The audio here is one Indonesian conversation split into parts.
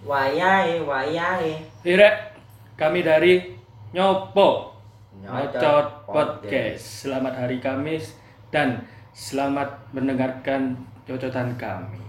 Wayahe, wayahe. Irek, kami dari Nyopo Nyocot Nyocot Podcast. Selamat hari Kamis dan selamat mendengarkan cocotan kami.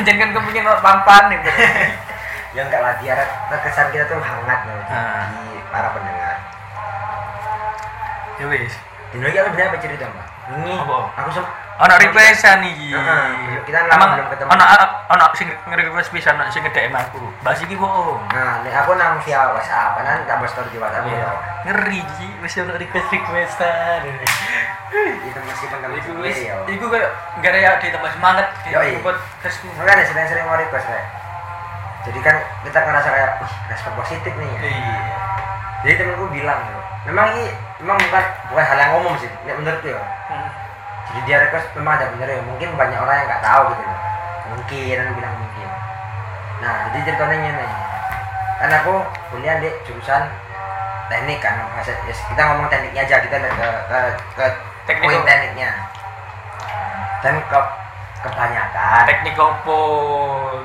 Anjir kan kepingin pampan gitu Ya enggak lah biar terkesan kita tuh hangat loh di, Ah. di para pendengar. ya wis Dino iki aku apa cerita mbak? Ini Apa? aku sem ono requestan iki Heeh, kita lama belum ketemu. ono ono sing nge-request pisan ono sing nge-DM aku bahas iki bohong Nah, nek aku nang via WhatsApp, kan tak bos story di WhatsApp Iya. ya. ngeri ji wis ono request requestan Itu kamu iku sendiri wis ya. iku kayak gara ya di tambah semangat di podcastku Makanya sering-sering mau request kayak. Jadi kan kita ngerasa kayak, wih respon positif nih ya. iya Jadi temenku bilang, memang ini memang bukan bukan hal yang umum sih, menurutku ya. Hmm. Jadi dia request memang ada bener ya, mungkin banyak orang yang nggak tahu gitu loh. Mungkin, bilang mungkin. Nah, jadi ceritanya ini. Kan aku kuliah di jurusan teknik kan, bahasa, ya, kita ngomong tekniknya aja, kita ke, ke, ke Teknik poin tekniknya. Dan ke, kebanyakan, teknik opo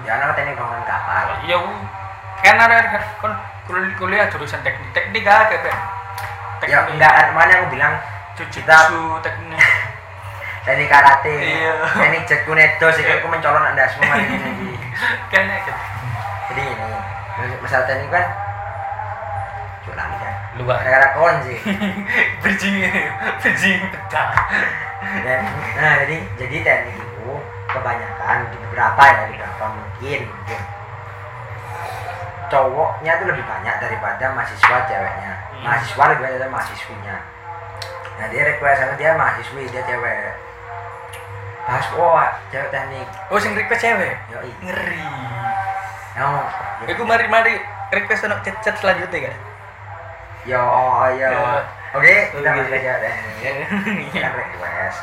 ya anak teknik bangunan kapal. ya kan ada kan kuliah, jurusan teknik teknik aja kan Ya enggak, kan, mana aku bilang cuci Kita- teknik teknik karate, Iya. teknik jekunedo, sih aku mencolok anda semua ini. kayaknya kan Jadi ini, masalah teknik kan, kan. Luar. Kawan sih. bridging bridging pecah Dan, nah jadi jadi teknik itu kebanyakan di beberapa ya di beberapa mungkin mungkin. Cowoknya tuh lebih banyak daripada mahasiswa ceweknya. Hmm. mahasiswa lebih banyak daripada mahasiswinya. Nah dia request sama dia mahasiswi dia cewek. Bahas oh cewek teknik. Oh sing request cewek? Yoi. Ngeri. Yang aku mari mari request anak chat selanjutnya kan yo oh yo. Ya. oke kita masuk cewek teknik kita request.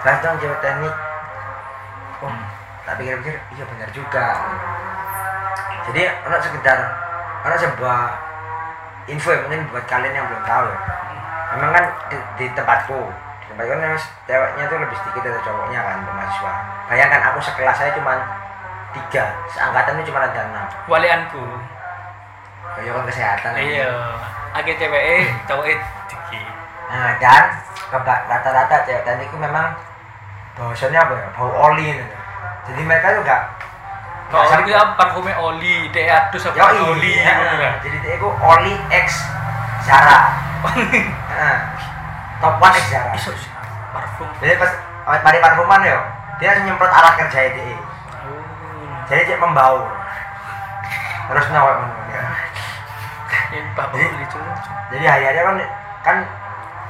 Bahas dong cewek teknik. Oh tak pikir-pikir. Iya benar juga. Jadi anak sekedar anak sebuah info ya mungkin buat kalian yang belum tahu ya. Memang kan di, di tempatku. Di tempatku kan ceweknya tuh lebih sedikit dari cowoknya kan mahasiswa. Bayangkan aku sekelas saya cuma tiga. Seangkatan itu cuma ada enam. Walianku. Kayak kan kesehatan. Iya agak cewek cowok dikit nah dan rata-rata cewek. Tadi itu memang bahasanya apa ya? Bau oli jadi mereka tuh gak kalau gak itu ya parfumnya oli. Dia adus apa? Oli ya, jadi dia itu oli X Zara. Heeh. Top one X Zara. parfum. Jadi pas mari parfuman yo, dia nyemprot alat kerja dia. oh. Jadi dia membau. Terus nyawek ngono ya. Jadi- beli cucu Jadi hari-hari kan kan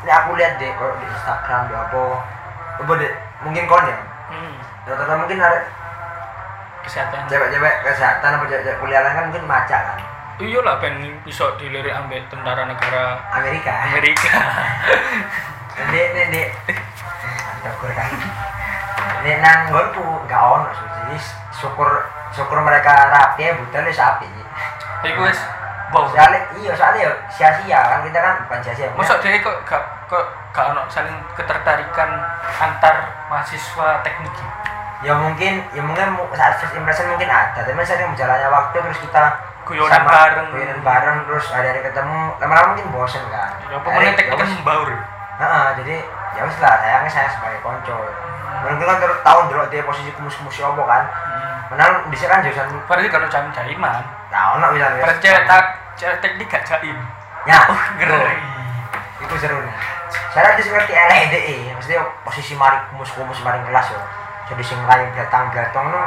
ini aku lihat deh kalau di Instagram di apa apa deh mungkin kon ya hmm. rata-rata mungkin ada kesehatan cewek-cewek kesehatan apa cewek kuliah kan mungkin maca kan iya lah ben bisa dilirik ambek tentara negara Amerika Amerika Dek, dek, dek. Syukur kan. Nek nang nggonku gak ono. Jadi syukur syukur mereka rapi ya ya sapi. iku wis bau Soalnya iya soalnya ya sia-sia kan kita kan bukan sia-sia. masa dia kok gak kok gak ono saling ketertarikan antar mahasiswa teknik? Ya mungkin ya mungkin mu- saat first impression mungkin ada tapi sering berjalannya waktu terus kita Guyonan bareng. guyonan bareng terus hari-hari ketemu. Lama-lama mungkin bosen kan. Ya pokoknya teknik ya kan membaur Heeh, jadi ya wis lah sayangnya saya sebagai konco. Mungkin kan terus tahun dulu dia posisi kumus-kumus apa kan. Menang di sini kan jurusan berarti kalau jam jaiman Nah, ono misalnya. berarti cewek tak cewek teknik gak jaim Ya, oh ngeri Itu seru nih. Saya di ngerti LED, maksudnya posisi mari kumus-kumus mari kelas yo. Jadi sing lain belakang-belakang no.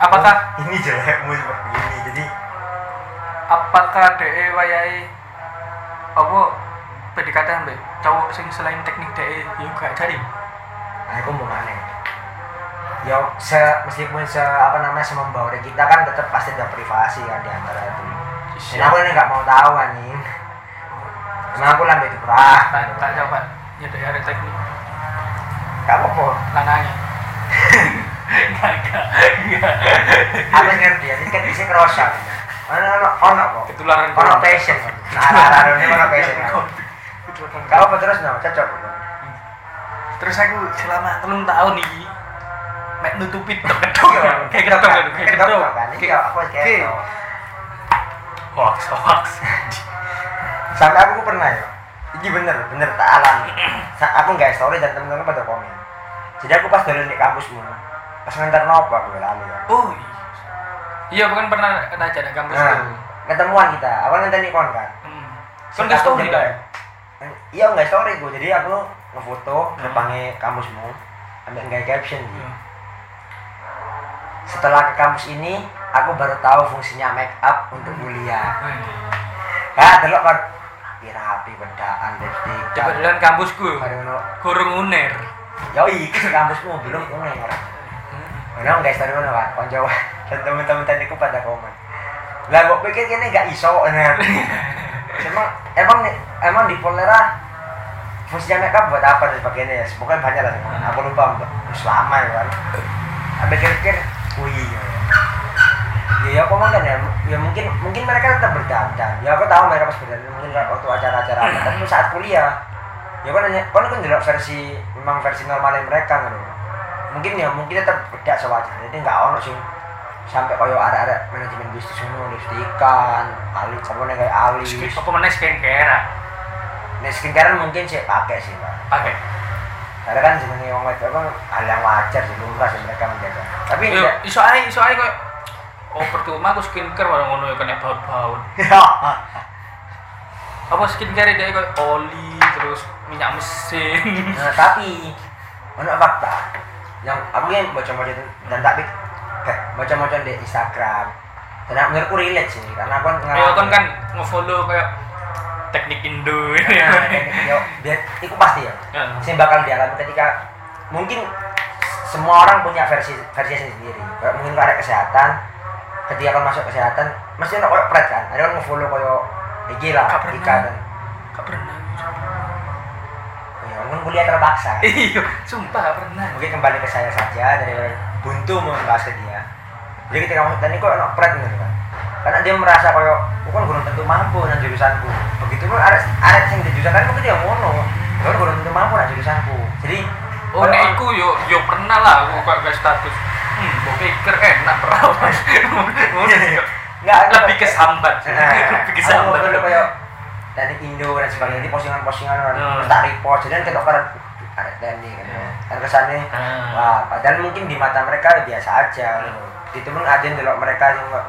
apakah ini jelekmu seperti ini. Jadi apakah DE wayai apa PDKT ambek cowok sing selain teknik DE gak jadi. nah aku mau mana ya se meskipun se apa namanya semembawa kita kan tetap pasti ada privasi kan di antara itu. Dan aku ini nggak mau tahu anjing. Emang aku lambe itu perah tak tak coba ya dari ada teknik. Gak apa-apa. Lanangnya. Aku ngerti ya ini kan bisa kerasa ono ono kok? Ketularan ono passion. Nah arah ini ono passion kau apa terus no cocok. Terus aku selama telung tahun nih mek nutupi tok kedok kayak kedok kayak kedok kan? Iya aku kayak gitu. hoax hoax. Sampai aku pernah ya. Ini bener bener tak alami. Aku nggak story dan temen-temen pada komen. Jadi aku pas dulu di kampusmu pas ngantar nopo aku lalu ya oh iya. iya bukan pernah nanya di kampus nah, ketemuan kita. Aku nanti kon kan? Hmm. kan Sing nggak story kan? iya nggak story gue jadi aku ngefoto Hmm. depannya kampusmu. Ambil nggak caption gitu. Iya. Setelah ke kampus ini aku baru tahu fungsinya make up untuk kuliah. Iya. ya delok kan rapi bedaan lipstick. Kebetulan kampusku. Kurung uner. Yoi ke kampusmu belum orang Mana nggak story mana kan, konco dan teman-teman tadi aku pada komen. Lah gue pikir ini nggak iso, nah. emang emang emang di Polera fungsinya makeup buat apa dan sebagainya? Ya, pokoknya banyak lah. Aku lupa mbak, selama ya kan. Tapi pikir, wih. Ya ya aku kan ya, ya mungkin mungkin mereka tetap berdandan. Ya aku tahu mereka pas berdandan. Mungkin waktu acara-acara apa, tapi saat kuliah ya kan hanya kan kan versi memang versi normalnya mereka? Kan mungkin ya mungkin tetap beda sewajarnya. Jadi nggak ono sih. Sampai koyo ada-ada manajemen bisnis ngono lipstikan ali kamu nih kayak alis. Mana skincare nih skincare mungkin sih pakai sih pak. Pakai karena kan sebenarnya orang itu kan hal yang wajar sih lumrah sih mereka menjaga. Tapi yo tidak iso ae iso ae kok. Oh percuma aku skincare malah ngono ya kena baut-baut apa skincare dia kayak oli terus minyak mesin. Nah, tapi ono fakta yang aku yang baca-baca itu dan tak pik- kayak baca-baca di Instagram. Dan aku relate sih karena aku ya kan kan nge-follow kayak teknik Indo Nah, yo, biar itu pasti ya. Ya. Sing bakal dialami ketika mungkin semua orang punya versi versi sendiri. Mungkin ada kesehatan, ketika kan masuk kesehatan, mesti ada kayak pret kan. Ada orang nge-follow kayak IG lah. Ika dan gak pernah ya mungkin kuliah terpaksa. iya sumpah gak pernah mungkin kembali ke saya saja dari buntu membahas ke dia. Jadi ketika masuk tadi kok enak pret gitu kan. Karena dia merasa kayak, aku kan belum tentu mampu dengan jurusanku. Begitu pun ada ada yang di jurusan kan mungkin dia ngono. Aku kan belum tentu mampu dengan jurusanku. Jadi oh nek iku yo yo pernah lah aku kok gak status hmm gue pikir enak perawan ngono sih kok. Nggak, aku- lebih kesambat Nah, lebih aku kesambat dulu kayak dari Indo dan sebagainya ini postingan-postingan orang Hmm. terus tak repost jadi kan ketok Dani kan Hmm. kan kesannya Ah. wah padahal mungkin di mata mereka biasa aja gitu. itu pun ada yang delok mereka yang nggak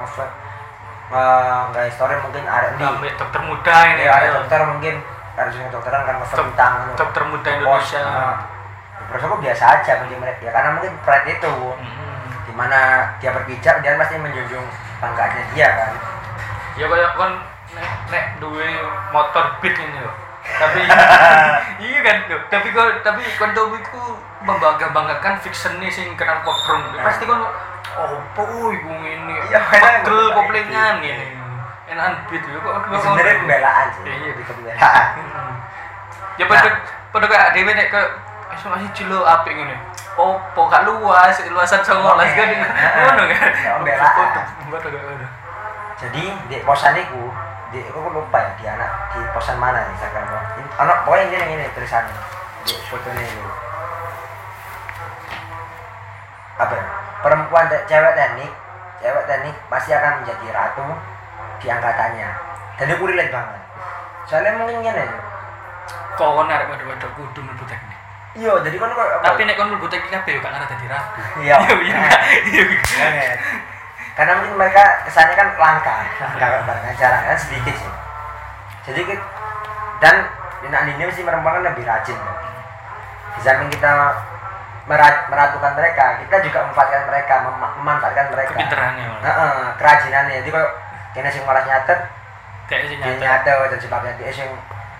nggak story mungkin ada di dokter muda ini. Ya ada dokter mungkin. Harus yang dokteran kan nge Dok- tentang dokter muda Indonesia. Nah, terus aku biasa aja bagi mereka ya karena mungkin pride itu. Hmm. di mana dia berpijak dia pasti menjunjung banggaannya dia kan. Ya kayak kan nek nek duwe motor beat ini loh tapi iya kan? Loh tapi kok tapi kancaku membangga banggakan fiction nih sing kenal pokrong pasti kan oh po ibu ini Iya, pegel aku koplingan kayak ini? Enakan beat ya kok Ya, sebenarnya pembelaan sih. Iya. lebih ke pembelaan. Ya pada pada kayak dewe nek ke masih cilo apik ngene. Opo gak luas, luasan 19 Oke. kan ngono kan. Ya, pembelaan. Kayak jadi di posan itu di aku lupa ya di anak di posan mana nih gua. Ini- anak pokoknya ini ini tulisannya di fotonya itu apa ya? perempuan cewek teknik cewek teknik pasti akan menjadi ratu di angkatannya dan itu relate banget soalnya mungkin gini ya Kok kon arek waduh-waduh kudu mlebu teknik. iya jadi kan kok apa Tapi ya? nek kon mlebu teknik kabeh yo gak ngarep dadi ratu. iya Iya iya. Iya. Karena mungkin mereka kesannya kan langka langka barang jarang kan sedikit sih jadi dan anak ini mesti perempuan kan lebih rajin kan di samping kita merat- meratukan mereka kita juga memanfaatkan mereka mem- memanfaatkan mereka Kepinterannya. Heeh, kerajinannya jadi kalau kena sing malas nyatet Kayak sing nyata. nyatet dan sebagainya dia sing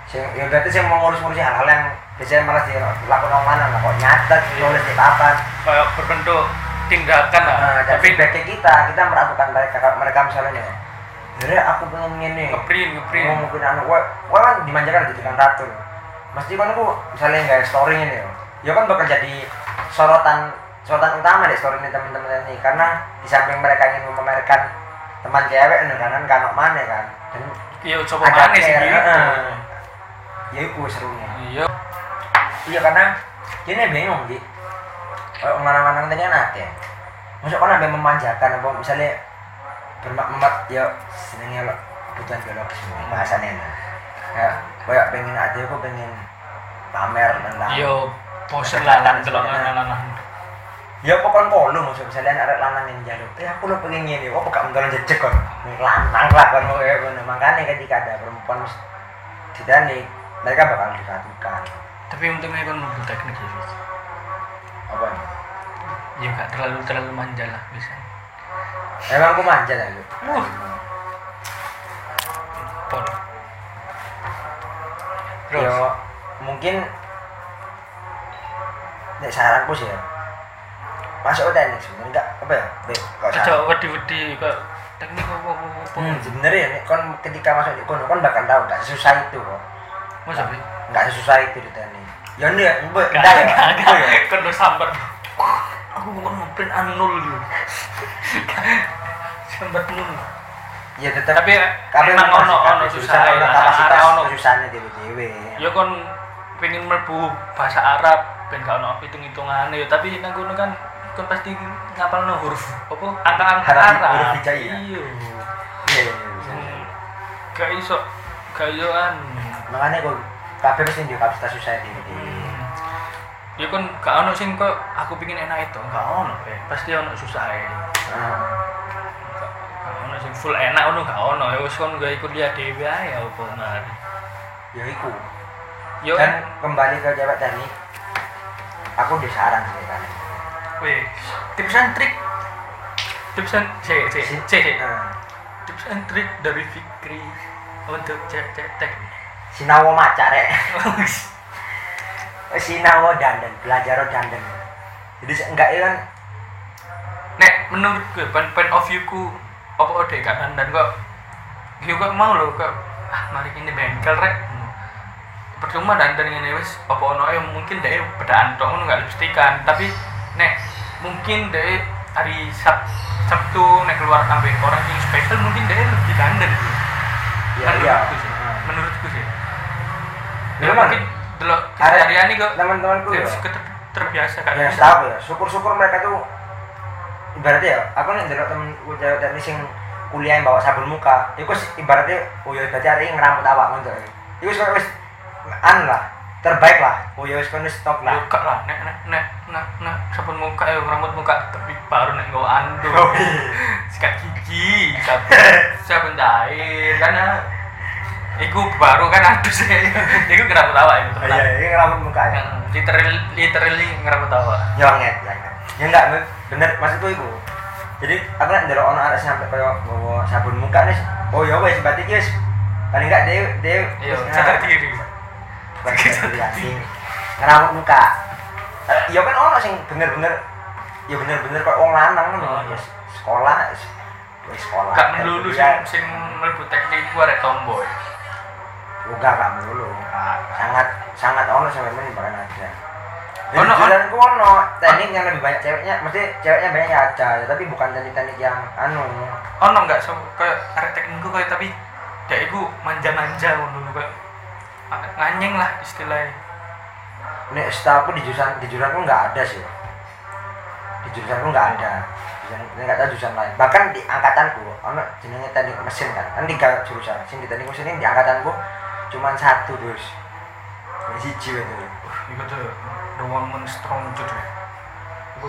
sing ya berarti sing mau ngurus-ngurus hal-hal yang biasanya malah dilakukan orang mana lah kok nyatet nulis di papan kayak berbentuk tindakan lah. Nah, dan tapi feedbacknya kita kita meragukan mereka mereka misalnya jadi aku pengen ini. Ngeprint ngeprint. Mau mungkin anu gua gua kan dimanjakan jadi kan ratu. Mesti kan aku misalnya nggak story ini ya ya kan bakal jadi sorotan sorotan utama deh story ini teman-teman ini. Karena di samping mereka ingin memamerkan teman cewek nih kan kan mana kan. Dan iya coba mana sih gitu ya itu serunya. Iya. Iya karena ini bingung sih kalau orang-orang tadi kan ada masuk kan ada memanjakan apa misalnya bermak-mak ya senengnya lo kebutuhan biologis bahasannya nah. ya kayak pengen ada aku pengen pamer tentang iya bosen lah lan delok lanang. Ya pokoknya kolo maksud misalnya ada lanang yang jalur eh aku lo pengen ini kok gak mentolan jejek kan lanang lah kan makanya ketika ada perempuan sini mereka bakal dikatukan. Tapi untungnya kan mobil teknik ya. Apa? Nih ya gak terlalu terlalu manja lah bisa. Emang aku manja lah lu uh terus? Ya mungkin nek saranku sih ya masuk teknik sebenarnya enggak apa ya? Aja wedi-wedi kok teknik apa apa apa hmm, sebenarnya nek kon ketika masuk di kono kon bakal tahu enggak sesusah itu kok. Masa sih enggak sesusah itu di teknik ya enggak mbak Gak, enggak ya ya udah sambat. Aku bukan ngeprint anul gitu. sambat nul. ya tetap Tapi tapi emang ono ono susah ono lah. kapasitas ono. susahnya dewe-dewe Ya kon pengen mlebu bahasa Arab ben gak ono hitung-hitungane ya tapi nang kono kan kon pasti ngapalno huruf apa angka-angka Harap- Arab. huruf hijaiyah. Iya. iya iya bisa. Hmm. Gak iso gak iso an. makanya kok kabeh mesti di kapasitas susah dewe-dewe Ya kon gak ono sing kok aku pingin enak itu, gak ono eh. Pasti ono susah Nah, Gak ono sing full enak ono gak ono ya wis kon gawe kuliah dhewe ae apa mari. ya iku. Yo dan kembali ke cewek teknik aku disaran sih kan weh tips and trik tips and Si- cek Nah, tips and trik dari Fikri untuk cek cek teknik. Sinawo maca rek. Sinawo dandan belajar dandan. Jadi enggak ya kan Nek menurut gue point, point of view ku apa ode gak dan kok? Yo kok mau lo kok ah mari ini bengkel rek. Percuma dandan ini wis apa ono ae mungkin deh bedaan tok ngono gak lipstikan tapi nek mungkin deh hari Sab Sabtu nek keluar ambil orang yang spesial mungkin deh lebih dandan gitu. ya iya. Menurutku sih. Menurutku sih ya Memang. mungkin Ada keseharian ini kok teman-temanku ya ya ter- terbiasa kan yang tahu ya syukur-syukur mereka tuh ibaratnya ya aku nih delok temen cewek teknik sing kuliah yang bawa sabun muka itu ibaratnya oh ya berarti hari ini ngerambut awak ya itu wis wis an lah terbaik lah oh ya wis kono stop lah Buka lah, nek nek nek nek nek sabun muka ya rambut muka tapi baru nek nggo. Oh, iya. Sikat gigi, sabun sabun cair kan ya. Iku baru kan aduh sih. Iku kenapa tawa itu Oh, iya ini ngerambut muka ya. Literally literally ngerapa tawa. nyonget ya kan ya enggak Mbak. bener maksudku itu jadi aku nek ndelok ono arek sampai koyo bawa sabun muka nih oh ya wis berarti ki wis paling enggak dia dia Iya, sadar diri. ngerawat muka. Eh, ya kan ono sing bener-bener ya bener-bener kok wong lanang ngono. Oh, ya sekolah sekolah. Gak melulu sing Ya, sing mlebu teknik ku arek tomboy. Enggak enggak melulu sangat sangat ono sampai men bahkan ada Ono, ono ono. ono teknik yang lebih banyak ceweknya mesti ceweknya banyak ada tapi bukan teknik-teknik yang anu Ono enggak so kayak arek teknik ku kayak tapi dek iku manja-manja ngono kayak nganyeng lah istilahnya. Nek setahu di jurusan di jurusanku nggak ada sih. Di jurusanku nggak ada. Jurusan ini nggak tahu jurusan lain. Bahkan di angkatanku, ono jenenge teknik mesin kan. Kan tiga jurusan. Sing di teknik mesin ini di angkatanku cuma satu terus. Ini siji itu. Iku tuh the woman strong tuh deh. Iku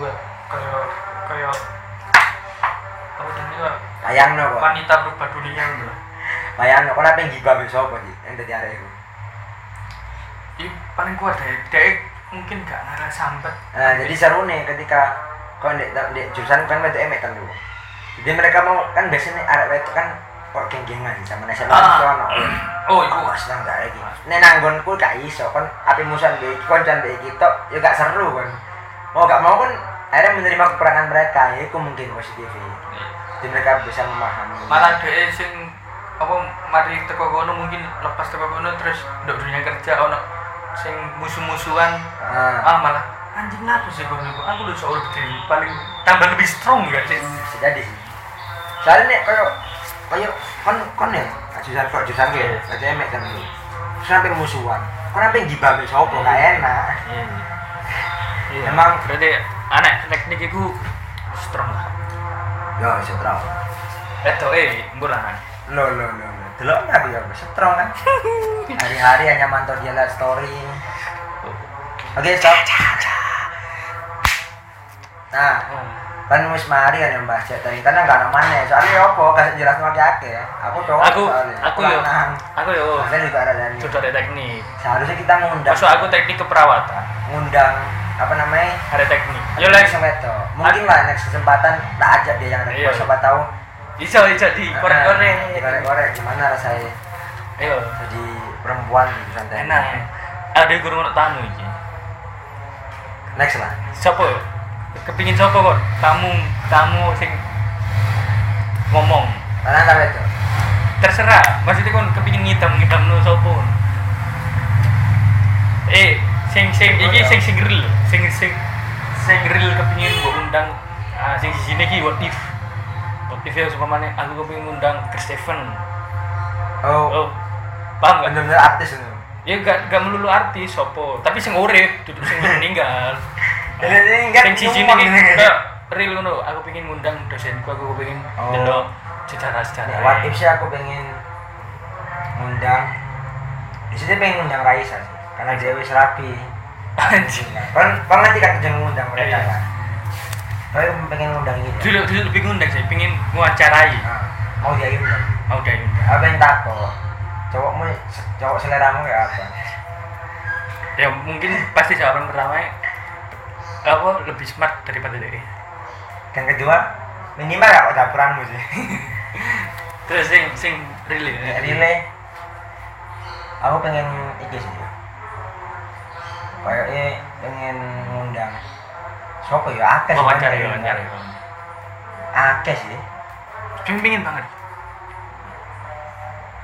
kayak kayak apa jenenge Pak? Bayangno kok. wanita berubah dunia gitu. Bayangno kok apa yang gibah besok apa sih? Yang tadi ada itu. Ih, paling kuat deh. Dek mungkin gak ngarah sambat. Nah, jadi seru nih ketika kau di, di jurusan kan itu emek kan dulu. Jadi mereka mau kan biasanya arek itu kan kok geng-gengan sama SMA Ah. Oh, iku. Aku seneng gak lagi. Nek nanggonku gak iso kan api musuhan mbek iki koncan mbek iki tok ya gak seru kan. Mau gak mau kan akhirnya menerima kekurangan mereka ya itu mungkin positif jadi mereka bisa memahami. Malah dia sing apa mari teko kono mungkin lepas teko kono terus nduk dunia kerja ono sing musuh-musuhan. Ah, ah malah anjing apa sih gue aku lu soal di paling tambah lebih strong gak sih? Bisa jadi. Sih soalnya nek koyo kon kon ya jurusan kok jurusan gue aja emek kan terus sampai musuhan. Kon sampai gibah mbek sapa gak enak. Iya. Emang- berarti anak teknik itu strong. Lah yo strong itu eh murah lo lo lo lo delok dia? Strong kan hari-hari hanya mantau dia lihat story. Oke stop. Nah kan wis mari kan yang bahas ini karena nggak ada mana soalnya apa? Kasih jelas sama akeh. Aku cowok aku soalnya. aku yo. aku yo. Kalian juga ada dari ada teknik. Seharusnya kita ngundang. Masuk aku teknik keperawatan. Ngundang apa namanya? Ada teknik. Yo sama itu mungkin lah next kesempatan tak ajak dia yang ada Iya. siapa tahu. Bisa bisa di korek korek korek korek gimana rasanya? Ayo jadi perempuan di santai. Enak. Ada guru tamu iki. Next lah. Siapa kepingin siapa kok tamu tamu sing ngomong. Karena apa itu. Terserah. Maksudnya kon kepingin ngitam ngitam no sopo eh sing sing iki sing sing real sing sing sing real kepingin mbok undang ah sing sini ki what if. What if ya supamane aku kepingin undang Chris Steven oh, oh paham gak bener-bener artis itu ya gak gak melulu artis sopo tapi sing urip duduk sing meninggal sing siji ini. kayak real ngono aku pengen ngundang dosenku aku pengen Oh. delok sejarah-sejarah. Nah, if sih aku pengen ngundang. Di sini pengen ngundang Raisa sih karena dia wis rapi. Anjing. Kan kan nanti kan jangan ngundang mereka Iya. kan. Tapi aku pengen ngundang gitu dulu dulu lebih ngundang sih pengen ngawacarai nah, mau dia undang mau dia undang apa yang takut. Cowokmu cowok seleramu kayak apa? Ya mungkin pasti jawaban pertama apa lebih smart daripada dia yang kedua minimal gak kok dapuranmu sih. Terus sing sing real ya relay. Aku pengen iki sih. Kayaknya pengen ngundang siapa ya? Akeh wawancara yang wawancara. Akeh sih. Pengen pengen banget.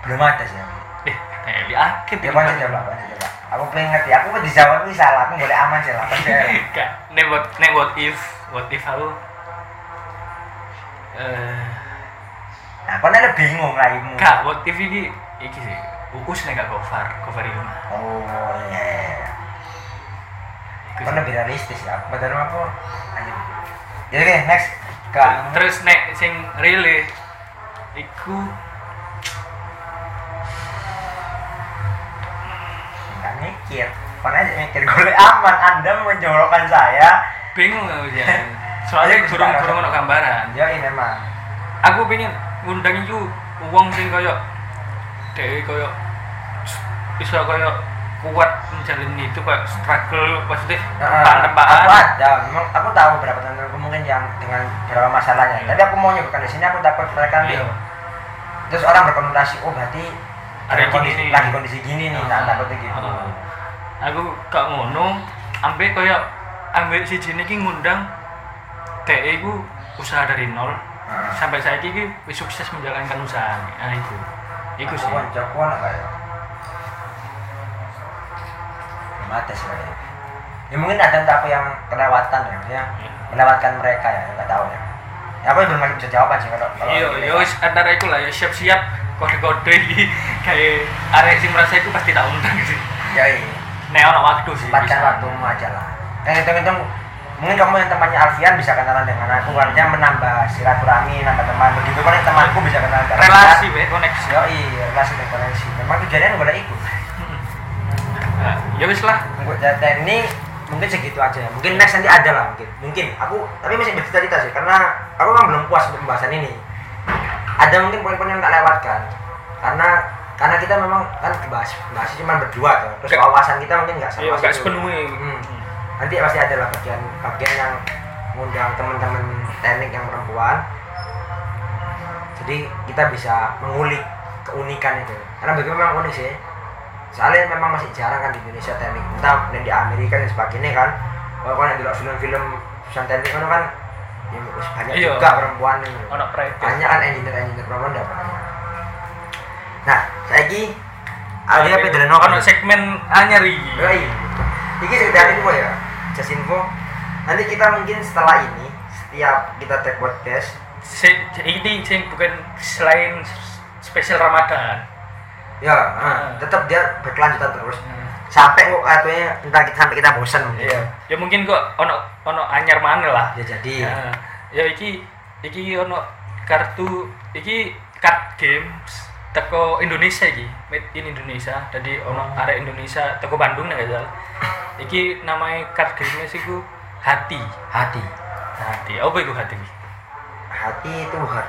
Belum ada sih. Aku. eh kayak akeh ya mana coba mana coba aku pengen ngerti aku mau dijawab ini salah. Aku boleh aman sih lah Kak, nek what nek what if what if aku eh nah kau nanti bingung lah ibu? Kak what if iki iki sih. Uus nek gak cover cover ini oh iya. Iku kau lebih realistis ya? Aku padahal aku ayo. Jadi oke next. Kak. Terus nek sing real e, iku mikir kau aja mikir gue aman anda menjolokkan saya. Bingung ya soalnya burung burung ono gambaran. Ya ini memang. Aku pengen ngundang itu uang sing koyo dhewe koyo bisa koyo kuat menjalani itu kayak struggle maksudnya Nah, tempaan aku ada. Memang aku tahu beberapa teman mungkin yang dengan beberapa masalahnya. Iya. tapi aku mau nyebutkan di sini aku takut mereka Iya. terus orang berkonotasi oh berarti Ada kondisi gini. lagi kondisi gini nih nah takutnya gitu. Aku gak ngono ambil koyo ambil si jini ki ngundang DE ku usaha dari nol Heeh. sampai saya ki sukses menjalankan usaha nah itu itu sih kono enggak ya? Ada sih kayaknya. Ya mungkin ada entah apa yang kelewatan ya, maksudnya Iya. melewatkan mereka ya, nggak tahu ya. Ya aku belum bisa jawaban sih kalau iya iya ya. antara itu lah ya siap-siap kode-kode kayak arek sing merasa itu pasti tak undang sih Ya iya. Nek ono waktu sih bisa. waktumu aja lah. Eh hitung-hitung mungkin kamu yang temannya Alfian bisa kenalan dengan aku artinya menambah silaturahmi, nambah teman. Begitu kan temanku bisa kenalan dengan relasi we koneksi Yo iya, relasi dan koneksi. Memang tujuannya ada ikut. Nah, ya wis lah data ini mungkin segitu aja ya. Mungkin next nanti ada lah mungkin. Mungkin aku tapi masih bercerita sih karena aku kan belum puas untuk pembahasan ini. Ada mungkin poin-poin yang tak lewatkan. Karena karena kita memang kan bahas bahas cuma berdua tuh. Terus Gak- wawasan kita mungkin nggak sama gak situ. sepenuhnya Hmm. Nanti pasti ada lah bagian bagian yang ngundang teman-teman teknik yang perempuan. Jadi kita bisa mengulik keunikan itu karena bagi memang unik sih soalnya memang masih jarang kan di Indonesia teknik entah dan di Amerika dan sebagainya kan kalau kan yang film-film perusahaan teknik kan kan ya banyak Iya. juga perempuan ini banyak kan engineer engineer perempuan udah banyak nah saya ada apa dari ono segmen anyar Oh iya. Ini sekedar info ya, just info. Nanti kita mungkin setelah ini, setiap kita take podcast, Si- ini sing bukan selain spesial Ramadan ya Ah. tetap dia berkelanjutan terus. Hmm. Sampai kok katanya entah kita sampai kita bosan mungkin. iya ya mungkin kok ono ono anyar mana lah Ya jadi. Ya, ya iki iki ono kartu iki card games teko Indonesia iki made in Indonesia jadi ono arek Indonesia teko Bandung nek gak salah iki namanya card games iku hati Hati. hati apa iku hati Hati itu heart.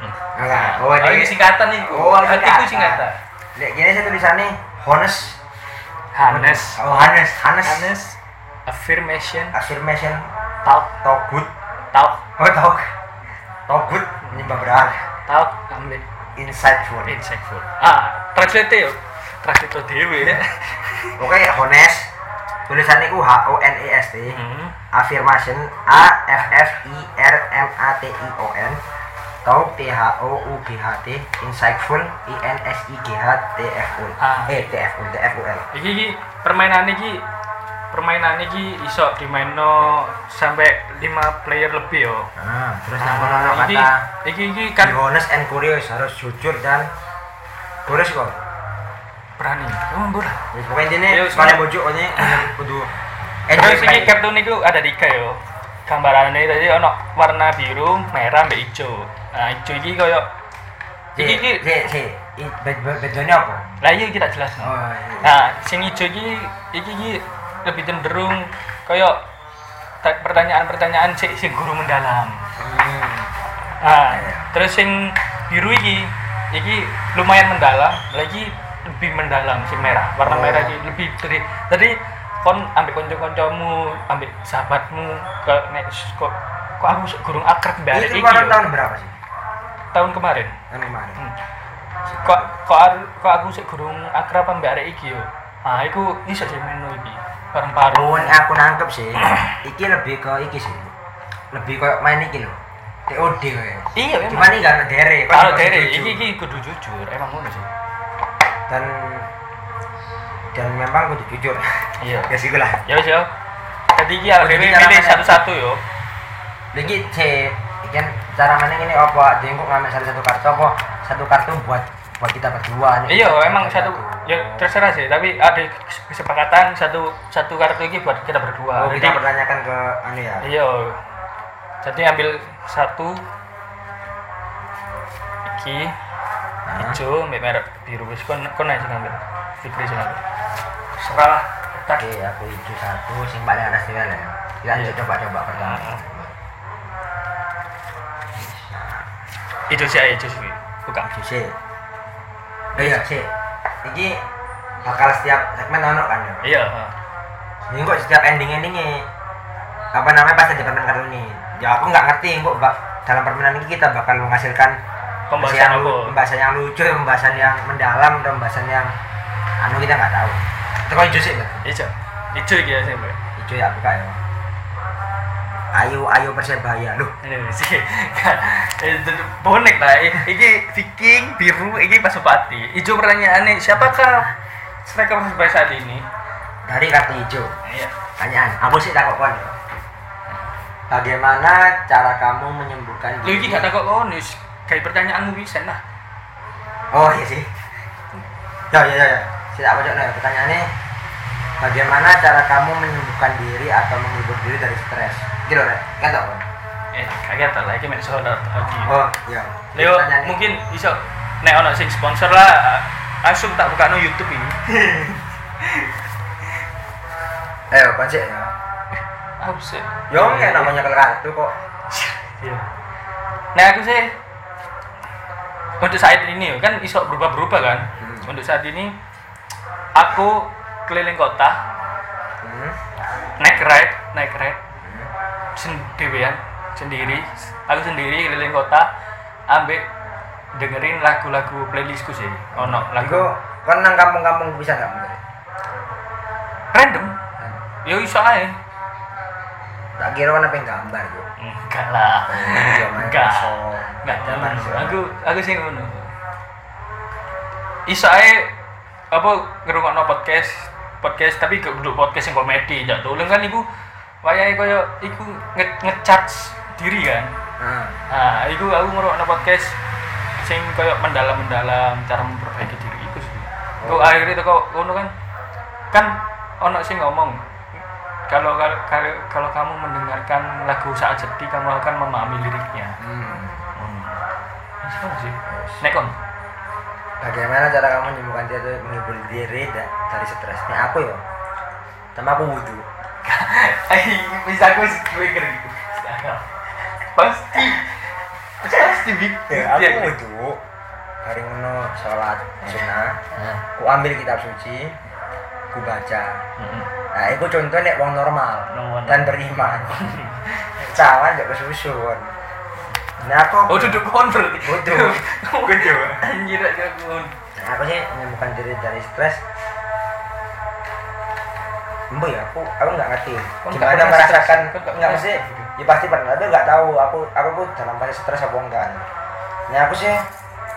Hmm. Nah, oh, ini singkatan nih Oh, hati iku singkatan Nek gini saya tulisannya honest. Hanes Oh, honest. Honest. Hanes affirmation Affirmation. talk Togut. talk Oh, tog. Togut menyembah berhala. talk ambil Insightful. insightful ah translate yo translate dewe ya Oke, honest. Tulisannya ku H O N E S T. hmm. affirmation A F F I R M A T I O N Talk T H O U G H T Insightful I N S I G H T F U Ah. eh T F U T F U L iki iki permainan iki permainan iki iso dimainno sampai 5 player lebih yo. nah, terus Nah, yang kono iki, kata iki iki be kan honest and curious harus jujur dan curious kok berani. Bola. ya, pokoknya ini semua. bojo ini kudu Terus enjoy iki kartun itu ada tiga yo. Gambarannya tadi ono warna biru, merah, mbak hijau. Nah, hijau iki koyo iki iki si si i- be- be- bedanya apa lah iya kita jelas. oh iya. Nah, sing hijau iki iki iki lebih cenderung ta- pertanyaan-pertanyaan sing sing guru mendalam. Hmm. Nah, Iya. terus yang biru iki, iki lumayan mendalam, lagi lebih mendalam si merah. Warna Oh. merah iki lebih dari tadi kon ambil konco-koncomu, ambil sahabatmu ke nek kok kok aku gurung akrab mbak ini iki tahun berapa sih tahun kemarin. tahun kemarin Hmm. Kok kok aku- kok aku sik gurung akrab mbak arek iki yo. Ah, iku iso sih menu iki. Bareng-bareng. Oh, ini aku nangkep sih. iki lebih ke iki sih. Lebih kayak main iki loh. TOD kayak. Iya, memang. Cuma ini gak ada dere. Kalau jujur. iki iki kudu jujur, emang ngono sih. dan dan memang kudu jujur. Iya. ya sih lah. Ya wis yo. Tadi iki jadi milih satu-satu yo. Lagi C ikan cara mana ini apa? Jengkok ngambil satu satu kartu apa? Satu kartu buat buat kita berdua. nih. Iya, emang satu ya terserah sih, tapi ada kesepakatan satu satu kartu ini buat kita berdua. Oh, kita pertanyakan ke anu ya. iya. Jadi ambil satu iki hijau, mbak merah, biru wis kon kon aja ngambil. Fikri sih ngambil. Serah tak Oke, aku hijau satu, sing paling atas tinggal ya. Kita Iya. coba-coba pertama. hijau sih, hijau sih. Buka. Hijau sih. Iya sih. Iki bakal setiap segmen ono kan ya. Iya. Ini kok setiap ending endingnya apa namanya pas ada permainan kartu ini. Ya aku nggak ngerti kok bak dalam permainan ini kita bakal menghasilkan Pembahasan yang, apa? pembahasan yang lucu, pembahasan yang mendalam, atau pembahasan yang anu kita nggak tahu. Itu kok hijau sih, Mbak. Hijau. Hijau iki ya sih, Mbak. Hijau ya buka ya. Ayo ayo persebaya loh. Ini bonek lah. Iki Viking biru, iki Pasupati. Hijau pertanyaannya siapakah striker Persebaya saat ini? Dari kartu hijau. Iya. Pertanyaan, aku sih takut kon. Bagaimana cara kamu menyembuhkan Lu iki gak takut konis. Kayak pertanyaanmu bisa lah. Oh iya sih. Ya ya ya. ya. Baca nih pertanyaannya. Bagaimana cara kamu menyembuhkan diri atau menghibur diri dari stres? Gitu. Kan tau, Kon? Eh, kaget lah. Iki mek soal lagi. Oh iya. Leo, mungkin iso nek ono sing sponsor lah langsung tak buka no YouTube ini. Ayo, kon sih ya. Aku sih. Yo, nggak namanya ke kartu kok. Iya. Nah aku sih untuk saat ini kan iso berubah-berubah kan. Hmm. Untuk saat ini aku keliling kota Hmm. naik ride, naik ride sendirian, sendiri. Aku sendiri keliling kota ambil dengerin lagu-lagu playlistku sih ono Iku lagu kan nang kampung-kampung bisa nggak bener? random yo iso ae Tak kira apa yang gambar yo. enggak lah Iya, main enggak enggak zaman Iso. aku aku sih ngono iso ae apa ngerungokno podcast podcast tapi gak duduk podcast yang komedi jak dolen kan iku wayahe koyo iku nge ngecharge diri kan Nah, nah iku aku ngerungokno podcast sing koyo mendalam-mendalam cara memperbaiki diri iku sih Oh. akhirnya itu kok ngono kan kan ono sing ngomong kalau kalau kalau, kamu mendengarkan lagu saat sedih kamu akan memahami liriknya hmm. Hmm. Sih. Nek menghibur diri da- dari stres? Ini aku ya. Sama aku wudhu. Bisa aku mikir gitu. Pasti. Pasti big. Ya, aku wudhu. Hari ngono sholat sunnah. Aku ambil kitab suci. Aku baca. Nah, itu contoh nek wong normal dan beriman. Cawan gak kesusun. Nah, aku Oh, duduk kon berarti. Wudhu. Wudhu. Anjir aja kon. Aku sih menyembuhkan diri dari stres. Embo ya, aku aku nggak ngerti. Gimana merasakan? nggak stres? Ya pasti pernah, tapi nggak tahu. Aku aku tuh dalam fase stres apa enggak. Nah, aku sih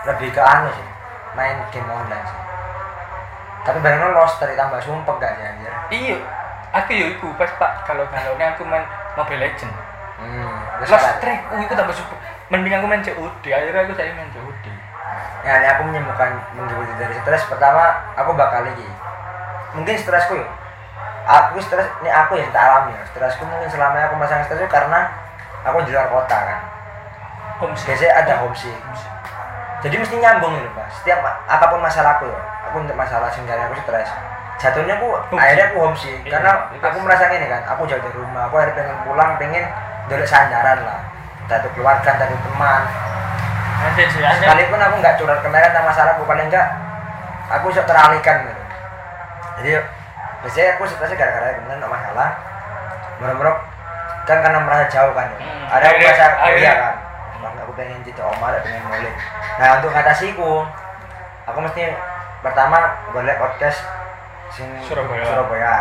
lebih ke anu sih, main game online sih. Tapi barangnya roster ditambah sumpah gak sih anjir. Iya. Aku yo iku pas Pak kalau kalau ini aku main Mobile Legend. Hmm, Lost track, oh, itu tambah super. Mending aku main COD. Akhirnya aku saya main COD. Ya, ini aku menyembuhkan menghibur diri dari stres. Pertama, aku bakal lagi. Mungkin stresku ya. Aku stres, ini aku yang tak alami ya. Stresku mungkin selama aku masang stres itu karena aku di luar kota kan. Homesick. Biasanya ada homesick. Jadi mesti nyambung gitu pak. Setiap apa pun masalahku ya, aku untuk masalah sehingga aku stres. Jatuhnya aku Homesick. akhirnya aku homesick Iya, karena itu aku merasa gini kan, aku jauh dari rumah, aku akhirnya pengen pulang, pengen dulu sandaran lah. Itu keluarga, itu teman. Nanti. Sekalipun aku nggak curhat kemarin tentang masalahku, paling enggak aku bisa teralihkan gitu. Jadi biasanya aku stresnya gara-gara kemudian ada masalah. Merem-merem kan karena merasa jauh kan. Hmm, Ada aku merasa kuliah kan. Bang, aku pengen cicak oma, ada pengen mulai. Nah untuk ngatasiku, aku mesti pertama boleh podcast sing Surabaya. Surabaya.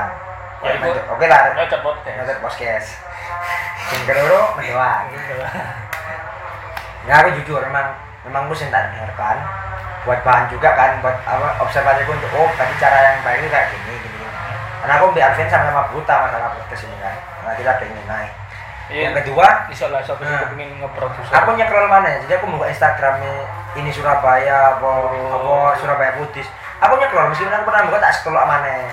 Ya, Oke lah, Ngajak podcast. ngajak podcast. Sing kedua mendoan. Ya aku jujur memang memang gue tak dengarkan buat bahan juga kan buat apa observasi gue untuk oh tadi cara yang baik itu kayak gini gini. gini. Karena aku ambil Alvin sama sama Buta masalah podcast ini kan. Karena kita pengen naik. Iya. Yang kedua, siapa sih Nah. kepingin nge-produce aku nyekrol mana ya? Jadi aku buka Instagramnya ini Surabaya apa apa Surabaya Putih. Aku nyekrol meskipun aku pernah buka tak scroll mana.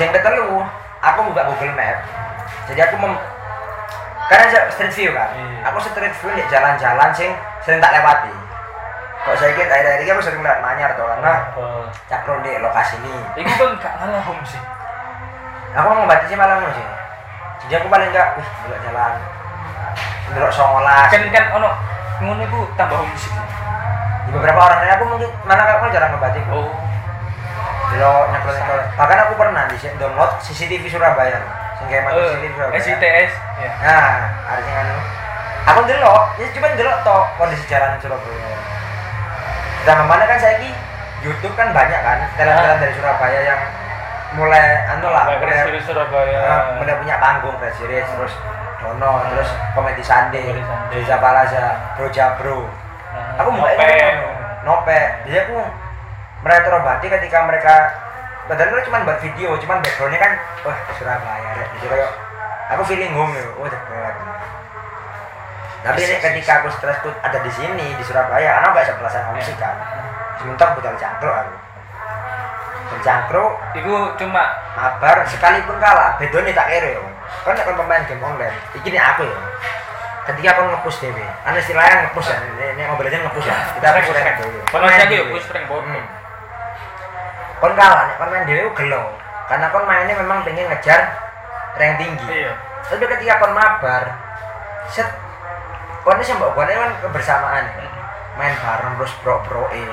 Yang ketelu, aku buka Google Map. Jadi aku mem karena saya street view kan. Iya. Aku street view di jalan-jalan sing sering tak lewati. Kok saya kira akhir-akhir ini aku sering lihat manyar tuh karena Oh. cakrol di lokasi ini. Ini kan gak ngalah homesick. Aku mau membatasi malam sih. Jadi aku paling enggak, wih, belok jalan. Belok songolas. Kan kan ono ngono iku tambah homesick. di beberapa orang lain aku mungkin mana aku jarang ngebatik Oh. nyekel nyekel bahkan aku pernah di download CCTV Surabaya sing kayak Eh, CCTV Surabaya SITS. Ya. nah artinya kan aku delok ya cuma delok toh kondisi jalan Surabaya sama mana kan saya YouTube kan banyak kan talent-talent dari Surabaya yang mulai anu lah mulai, Mulai Surabaya. eh, mulai punya panggung Crazy Rich, terus Dono terus Komedi Sande. Deza Palaza Bro Jabro Nah, aku Nope. mulai nope jadi aku mereka terobati ketika mereka padahal itu cuma buat video cuman backgroundnya kan wah Surabaya ya jadi kayak aku feeling home ya oh dekat tapi ini ketika aku stres tuh ada di sini di Surabaya karena gak sebelasan musik kan sementara butuh cangkruk aku. Bercangkruk Iku cuma mabar sekalipun kalah bedone tak kere yo. Kan nek pemain game online iki nih aku ya ketika kon ngepush dewe kan istilahnya ngepush ya ini, ini mobil aja ngepush ya kita push rank dewe Kalau saya yo push rank bodoh. Kon kalah nek kon main dewe gelo. Karena kon mainnya memang pengen ngejar rank tinggi. Iya. tapi ketika kon mabar set kon sih mbok kon kan kebersamaan. Ya main bareng terus bro bro e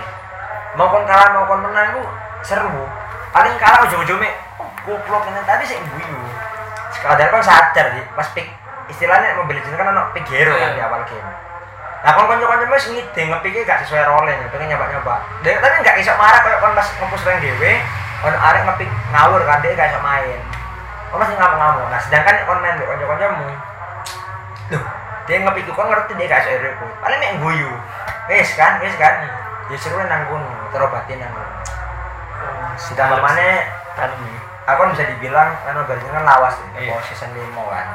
mau kon kalah mau kon menang ku seru. Paling kalah ujung-ujungnya goblok ini tadi sih guyu sekadar kon sadar sih pas pick istilahnya mobil Legends kan ono pick hero kan di awal game Nah, kon kanca-kanca wis ngide ngepikir gak sesuai role nih, pengen nyoba-nyoba. Dia tapi gak iso marah kayak kon pas ngempus reng dhewe, kon arek ngepik ngawur kan dia gak iso main. Kon masih ngamuk-ngamuk. Nah, sedangkan kon main mbek kanca-kancamu. Loh, dia ngepik kon ngerti dia gak iso iku. Paling mek guyu. Wis kan, wis kan. Ya seru nang kono, terobatin nang kono. Mana ya aku kan bisa dibilang kan barusan kan lawas ya, Iya. mau season 5 kan.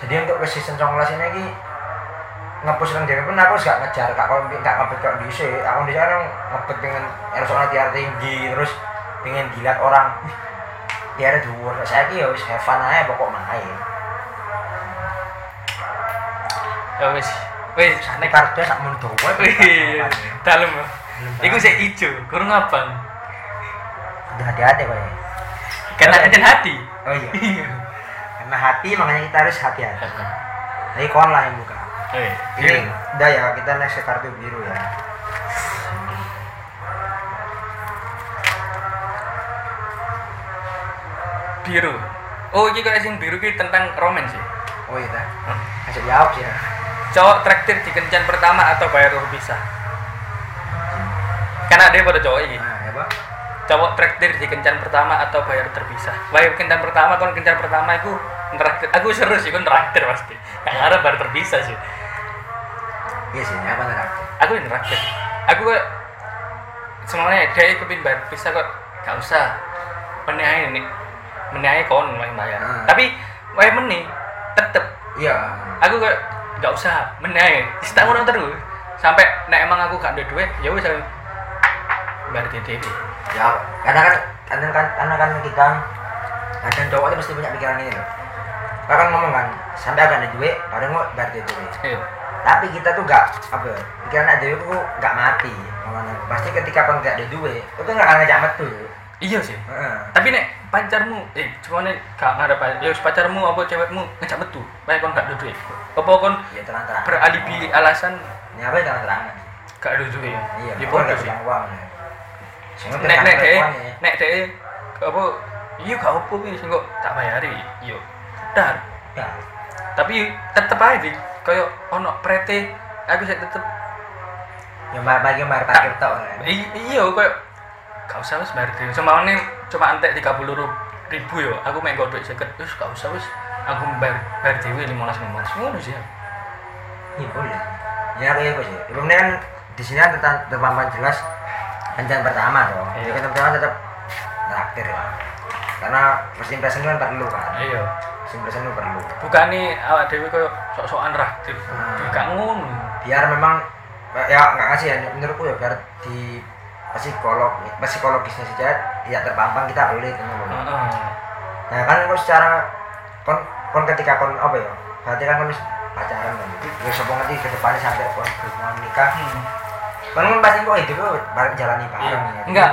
Jadi untuk season 19 ini lagi ngepush nang dhewe pun aku wis gak ngejar gak kok gak ngebet kok dhisik. Aku dhisik kan ngebet pengen ersone tiar tinggi terus pengen dilihat orang "Wih, tiar dhuwur. Saiki ya wis have fun ae pokok main. ya wis wis Nek kartu sak mun dawa. Ya Iku sih ijo, kurang abang. Udah hati-hati kok. Karena ada hati. Oh iya. Karena hati makanya kita harus hati-hati. Jadi kon lah yang buka. Eh, Ini udah ya kita next ke kartu biru ya. biru. Oh, ini kalau sing biru ki tentang roman sih. Oh iya dah. Kasih jawab sih ya. Cowok traktir di kencan pertama atau bayar terpisah? Karena ada pada cowok ini. Nah, ya, Pak. Cowok traktir di kencan pertama atau bayar terpisah? Bayar kencan pertama, kon kencan pertama itu neraktir. Aku seru sih, kon neraktir pasti. Gak ada bayar terpisah sih. Iya sih, apa nih? Aku yang neraktir. Aku kok semuanya dia kepin bayar terpisah kok gak usah. Menihai nih, menihai kon yang bayar. Hmm. Tapi, wae meni tetep Iya. aku kayak nggak usah menai setahun ngono terus sampai nek emang aku gak ada duit ya wis aku bayar DDP Ya, karena kan karena kan karena kan kita kadang cowok itu pasti punya pikiran ini loh. Kan ngomong kan, sampai agak ada duit, kadang mau duit. iya Tapi kita tuh gak apa, ya, pikiran ada duit tuh gak mati. Makanya pasti ketika pun gak ada duit, itu tuh gak akan ngajak metu. iya sih Heeh. tapi nek pacarmu eh cuma nek gak ada pacar ya pacarmu apa cewekmu ngejak metu bae kon gak ada duit apa kon Ya terang terang. beralibi alasan Ini apa ya terang terangan. gak ada duit Iya, ya pokoknya bodoh gak sih punya uang. ya. Nek nek deh nek deh apa iya gak apa sing kok tak bayari iya dar Ya, tapi tetep aja kayak ono prete aku sih tetep yang bayar bagi bayar parkir tok kan. Iya kayak gak usah wis bayar dhewe cuma ini cuma entek 30 ribu yo aku main godok seket wis gak usah wis aku bayar bayar dhewe 15 15 ngono sih Iya boleh. Ya kayak gitu sih. Kemudian kan di sini kan tetap terpampang jelas kencan pertama. Iya. Jadi kencan pertama tetap traktir ya. Karena first impression kan perlu kan. iya Impression itu perlu. bukan nih awak dhewe koyo sok-sokan raktir Hmm. gak ngono Biar memang ya nggak ngasih ya menurutku ya biar di psikolog psikologisnya saja tidak terpampang kita pelit loh. heeh Nah kan kok secara kon kon ketika kon apa ya? Berarti kan kon pacaran kan. Ya sapa ngerti ke depannya sampai kon berhubungan nikah. Hmm. Kon kan pasti kok hidup bareng jalani bareng ya. enggak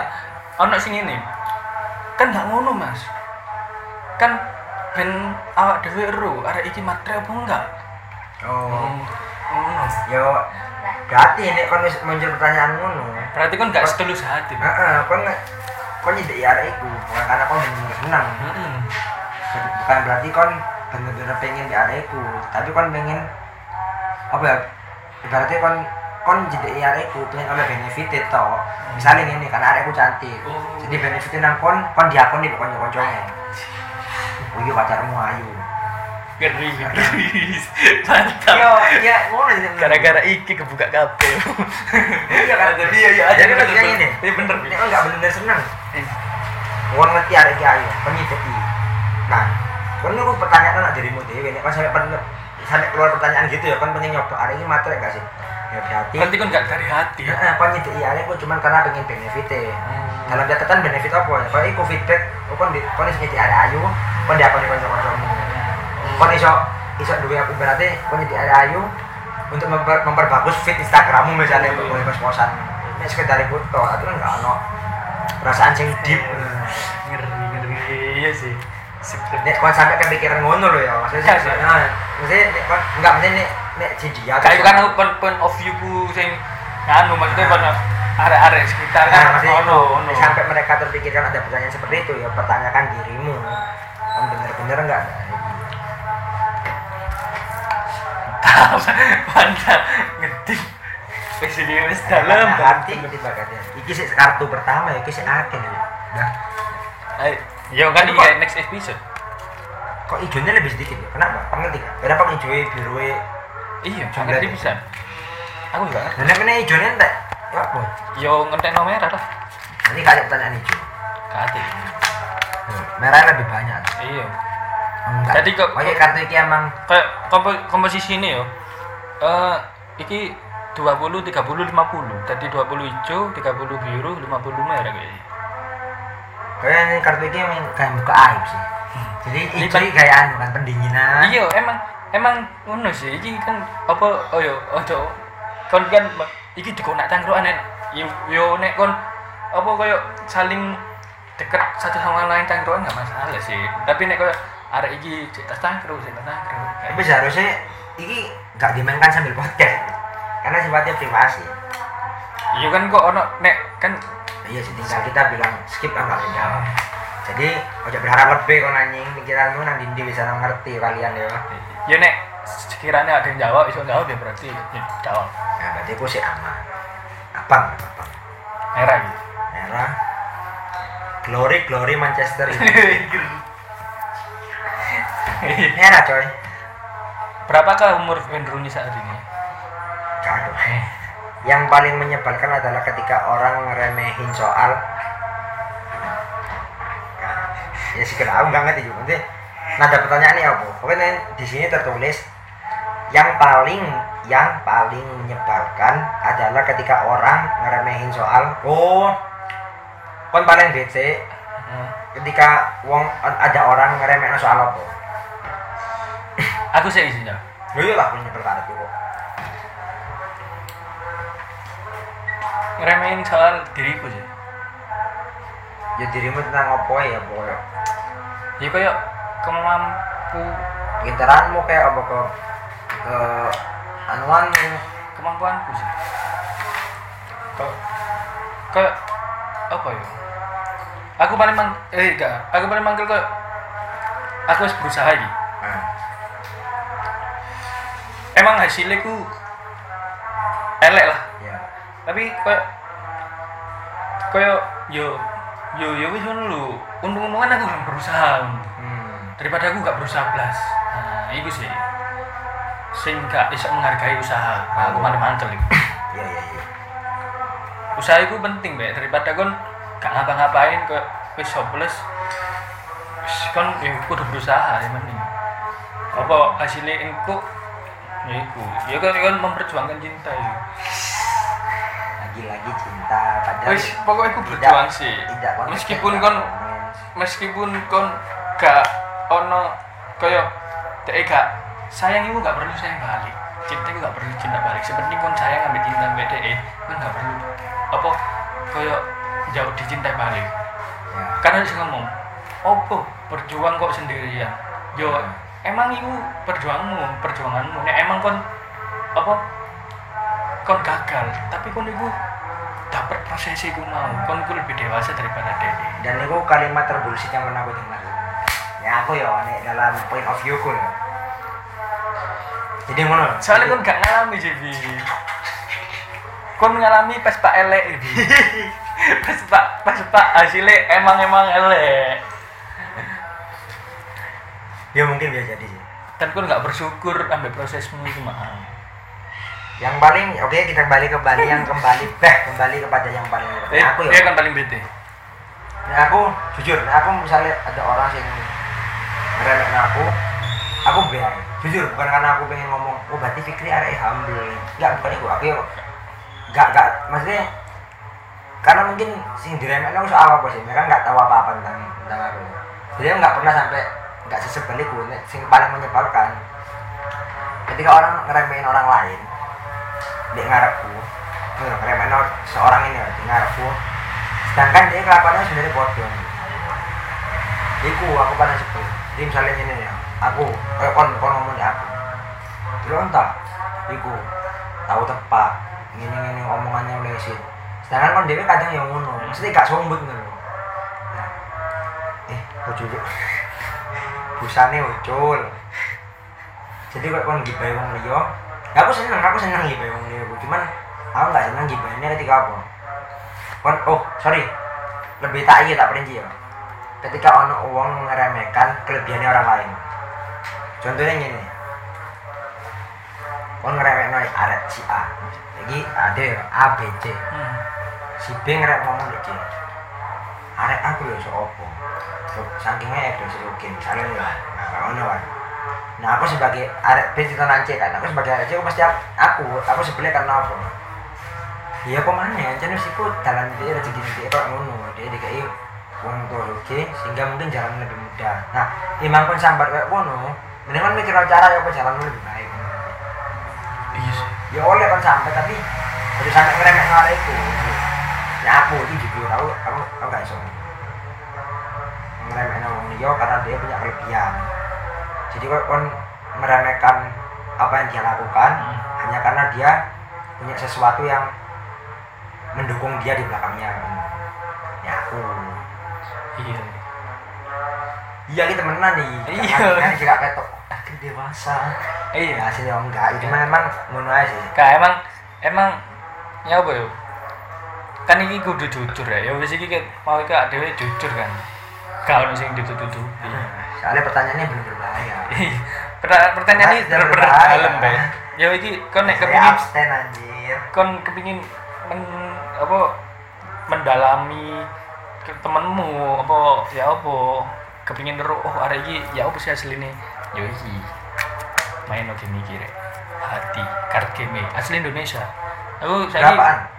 ono sing ini kan gak ngono mas kan ben awak dhewe ero arek iki matre apa enggak Oh. ngono Yo berarti ini kon wis muncul pertanyaan ngono. berarti kan gak setulus hati Heeh, kon kon nyedeki arek iku bukan karena kon bener senang. Heeh. Bukan berarti kon bener-bener pengen di arek iku, tapi kon pengen apa ya? Ibaratnya kon kon jadi arek iku pengen oleh benefit itu. Misalnya ini karena arekku cantik. Oh. Jadi benefitnya nang kon kon diakoni kok kanca-kancane. Oh iya pacarmu ayu. ngeri mantap Yo, ya ngono sih. gara-gara iki kebuka kabel Iya kan jadi iya iya Jadi kan bener, kayak bener. gini. iya bener Ini kan nggak bener-bener seneng. Eh. Wong ngerti arek iki ayu, kon nyedeki. Nah, kon nunggu pertanyaan anak dirimu dhewe nek kon sampai pen- sampai keluar pertanyaan gitu ya, kon pengen nyoba arek iki matre enggak sih? Ya berarti berarti kan gak dari hati ya Heeh, kon nyedeki arek ku cuman karena pengen benefit Dalam catatan benefit apa ya? Kalau iku feedback, oh, kon di nyedeki arek ayu, kon diakoni kanca-kancamu. Kon iso iso duwe aku berarti kon arek ayu untuk memper, memperbagus feed Instagrammu misalnya Iya. boleh pos-posan. Ini sekedar foto, itu kan enggak ono perasaan sing deep. ngeri ngeri iya sih. Nek kon sampai kepikiran ngono lho ya, maksudnya Iya, sih. Nah, maksudnya nek kon enggak maksudnya nek nek si dia kayak kan point, point of view ku sing nganu maksudnya Nah. pada area-area sekitar Nah, kan maksudnya ono ono sampai mereka terpikirkan ada pertanyaan seperti itu ya pertanyakan dirimu. Kan bener-bener enggak ada. mantap ngetik PSBB wis dalam hati tiba katanya iki sih kartu pertama ya iki sih akeh ya nah ya kan iki kok- next episode. kok hijaunya lebih sedikit ya kenapa pengerti gak kenapa hijaunya biru Iya, Jumlah ngerti itu. bisa. Aku juga ngerti. dan yang hijaunya entek ya apa Yo ngentekno merah lah. nanti kali pertanyaan hijau Kati. Merah lebih banyak Iya. enggak Jadi kok- Pokoknya kartu iki emang Kayak kompo komposisi ini yo. Eh iki 20 30 50. Tadi 20 hijau, 30 biru, 50 merah kayaknya. kayak ini kartu iki emang kayak buka aib sih jadi hijau iki kayak anu kan pendinginan Iya, emang emang ngono sih. Iki kan apa oh yo ojo kon kan iki dikonak cangkruan yo, yo nek kon apa koyo saling deket satu sama lain cangkruan nggak masalah sih. Tapi nek koyo arek iki cek tas cangkruk, cek tas cangkruk. Kayak tapi seharusnya iki gak dimainkan sambil podcast. Karena sifatnya privasi. Iya kan kok ono nek kan iya sih tinggal kita bilang skip ah nggak beda jadi ojo berharap lebih kok nanying pikiranmu nang dindi bisa ngerti kalian ya. Ya nek sekiranya ada yang jawab iso jawab ya berarti. Ya, jawab. Nah berarti aku sih aman. Abang abang. Merah gitu merah glory glory Manchester United. Merah coy. Berapakah umur Wayne Rooney saat ini? Aduh. yang paling menyebalkan adalah ketika orang ngeremehin soal. Ya sih kenapa aku nggak ngerti juga. Nanti nada pertanyaannya apa? Pokoknya di sini tertulis yang paling yang paling menyebalkan adalah ketika orang ngeremehin soal. Oh kon paling bete Hmm. ketika wong ada orang ngeremehin soal apa aku sih isinya Lho iya lah punya perkara itu kok. ngeremehin soal diriku sih Ya dirimu tentang apa ya pokoknya. ya kayak kemampu Pinteranmu kayak apa ke ke anuanmu. kemampuanku sih kayak apa ya aku paling mang eh enggak. Aku paling manggil kayak aku harus berusaha gitu Nah, emang hasilnya ku elek lah. Ya. tapi kayak kayak yo yo yo wis ngono lho. Untung-untungan aku belum berusaha. Hmm. daripada aku gak berusaha belas nah itu sih. Sing gak iso menghargai usaha. Nah, aku malah mangkel iku. Iya iya iya. usaha itu penting mbak. Daripada kon gak ngapa-ngapain ke wis hopeless. Wis kon ya kudu berusaha ya mending. Apa hasilnya engko ya iku. Ya kan kan memperjuangkan cinta ya. Lagi-lagi cinta padahal wis pokoknya aku berjuang sih. meskipun kon romance. meskipun kon gak ono kaya dek gak sayang itu gak perlu sayang balik. Cinta itu gak perlu cinta balik. Sepenting kon sayang ambil cinta dek kon gak perlu apa kaya jauh dicintai balik. Ya. karena dia ngomong opo berjuang kok sendirian? Yo emang itu perjuanganmu perjuanganmu. Nek emang kon apa? Kon gagal tapi kon itu dapat proses itu mau. Kon itu lebih dewasa daripada dek Dan itu kalimat terbullshit yang pernah aku dengar. Ya aku ya nek dalam point of view ku ya. Jadi ngono. soalnya kon gak ngalami JB kon ngalami pas pak elek ini pas pak pas pak hasilnya emang emang elek ya mungkin bisa jadi sih. dan kon gak bersyukur ambil prosesmu itu mah Yang paling oke kita kembali ke Bali yang kembali eh kembali kepada yang paling eh, aku dia ya. kan paling bete. Nah, aku jujur, aku misalnya ada orang yang ngeremehin aku, aku biar jujur bukan karena aku pengen ngomong, oh berarti Fikri arek humble, nggak bukan itu, aku ya nggak nggak maksudnya karena mungkin sing diremehin aku soal apa sih, mereka nggak tahu apa apa tentang tentang aku, jadi nggak pernah sampai nggak sesebel itu, Nek, sing paling menyebalkan ketika orang ngeremehin orang lain di ngarepku, eh, ngeremehin or- seorang ini di ngarepku, sedangkan dia kelakuannya sebenarnya bodoh. Iku aku paling sebel. Jadi misalnya ini ya aku kayak kon kon ngomong di aku. Lu entah Iku tahu tepak ini ini omongannya meleset sedangkan kon dewe kadang yang ngono. Mesti gak sombong loh Nah, eh ucul busane ucul jadi kok kon gibae wong liya? Ya aku seneng aku seneng gibae wong liya cuman aku nggak seneng gibahinnya ketika apa? Kon oh sorry. Lebih tak iya tak perinci ya. Ketika ono uang ngeremehkan kelebihannya orang lain. Contohnya gini. Kon ngeremehkan arek si A. Jadi ada A B C. Hmm. Si B ngerek ngomong C arek aku lho so opo? Sakingnya edo si Rukin misalnya ya nah kalau ono kan nah aku sebagai arek B ditonan C kan? Aku sebagai arek C aku pasti aku aku, sebelah karena apa? Iya apa mana ya jadi sih jalan dia rezeki dia kok ngono. Dia dikai uang tua oke sehingga mungkin jalan lebih mudah. Nah imam pun sambar kayak ngono mendingan mikir cara ya apa jalan lebih baik. Iya ya oleh kan sampai tapi harus sampai ngeremek ngarep itu aku itu jujur aku aku aku gak iso ngeremek orang karena dia punya kelebihan jadi kon meremehkan apa yang dia lakukan Hmm. hanya karena dia punya sesuatu yang mendukung dia di belakangnya ya aku Iya. iya kita temenan nih Iya. kan kira ketok akhirnya dewasa Iya. ya hasilnya enggak itu memang ngono aja sih Kak emang emang ya apa ya? Kan ini kudu jujur ya. Ya wis iki mau iki dhewe jujur kan. Gak ono sing ditutup soalnya pertanyaannya belum berbahaya. Pertanyaan ini berbahaya. dalam, Be. Ya iki kon nek kepingin abstain anjir kon kepingin men, apa mendalami temenmu apa ya apa kepingin ngeru oh ada iki ya apa sih aslinya yo iki main oke mikir ya. hati card game asli Indonesia aku saya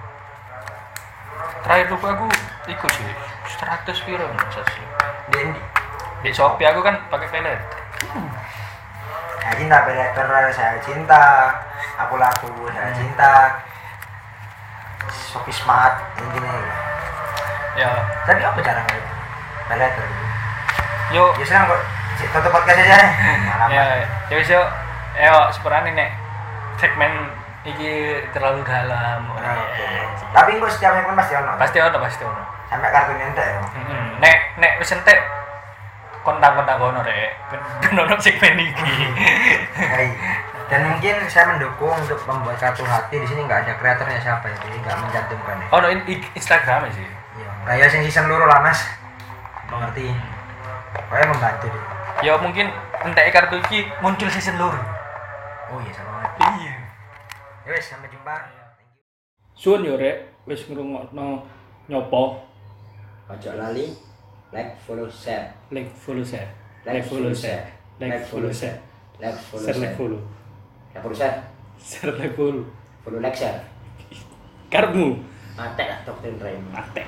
terakhir lupa aku ikut sih. 100 piro asli di Indi di Shopee aku kan pakai pelet saya cinta Predator saya cinta. Aku laku saya cinta. Shopee Smart yang gini ya. Tapi apa cara nggak Predator yo. Ya senang kok tutup podcast aja malam ya ya yo. Yo sebenarnya nek segmen iki terlalu dalam Oke. tapi gue setiap segmen pasti ono. Pasti ono pasti ono. Sampai kartun ente ya. Mm-mm. nek nek wis entek kontak-kontak kono rek. Ben ono iki. Hai. dan mungkin saya mendukung untuk membuat kartu hati. Di sini nggak ada kreatornya siapa ya jadi nggak mencantumkan ya. Ono in, i- Instagram sih Iya, kayak sing season loro lah mas. Mengerti. Pokoknya membantu ya mungkin entek kartu iki muncul season loro oh iya sama. iya ya wes sampai jumpa Suwun yo rek wis ngrungokno nyopo Ojo lali, like, follow, share. like follow share Like, follow, share. like follow share Like, follow, share like share. follow Ya, follow, share. share like follow Follow, like, share. karepmu Mate lah, doktrin Raymond. mate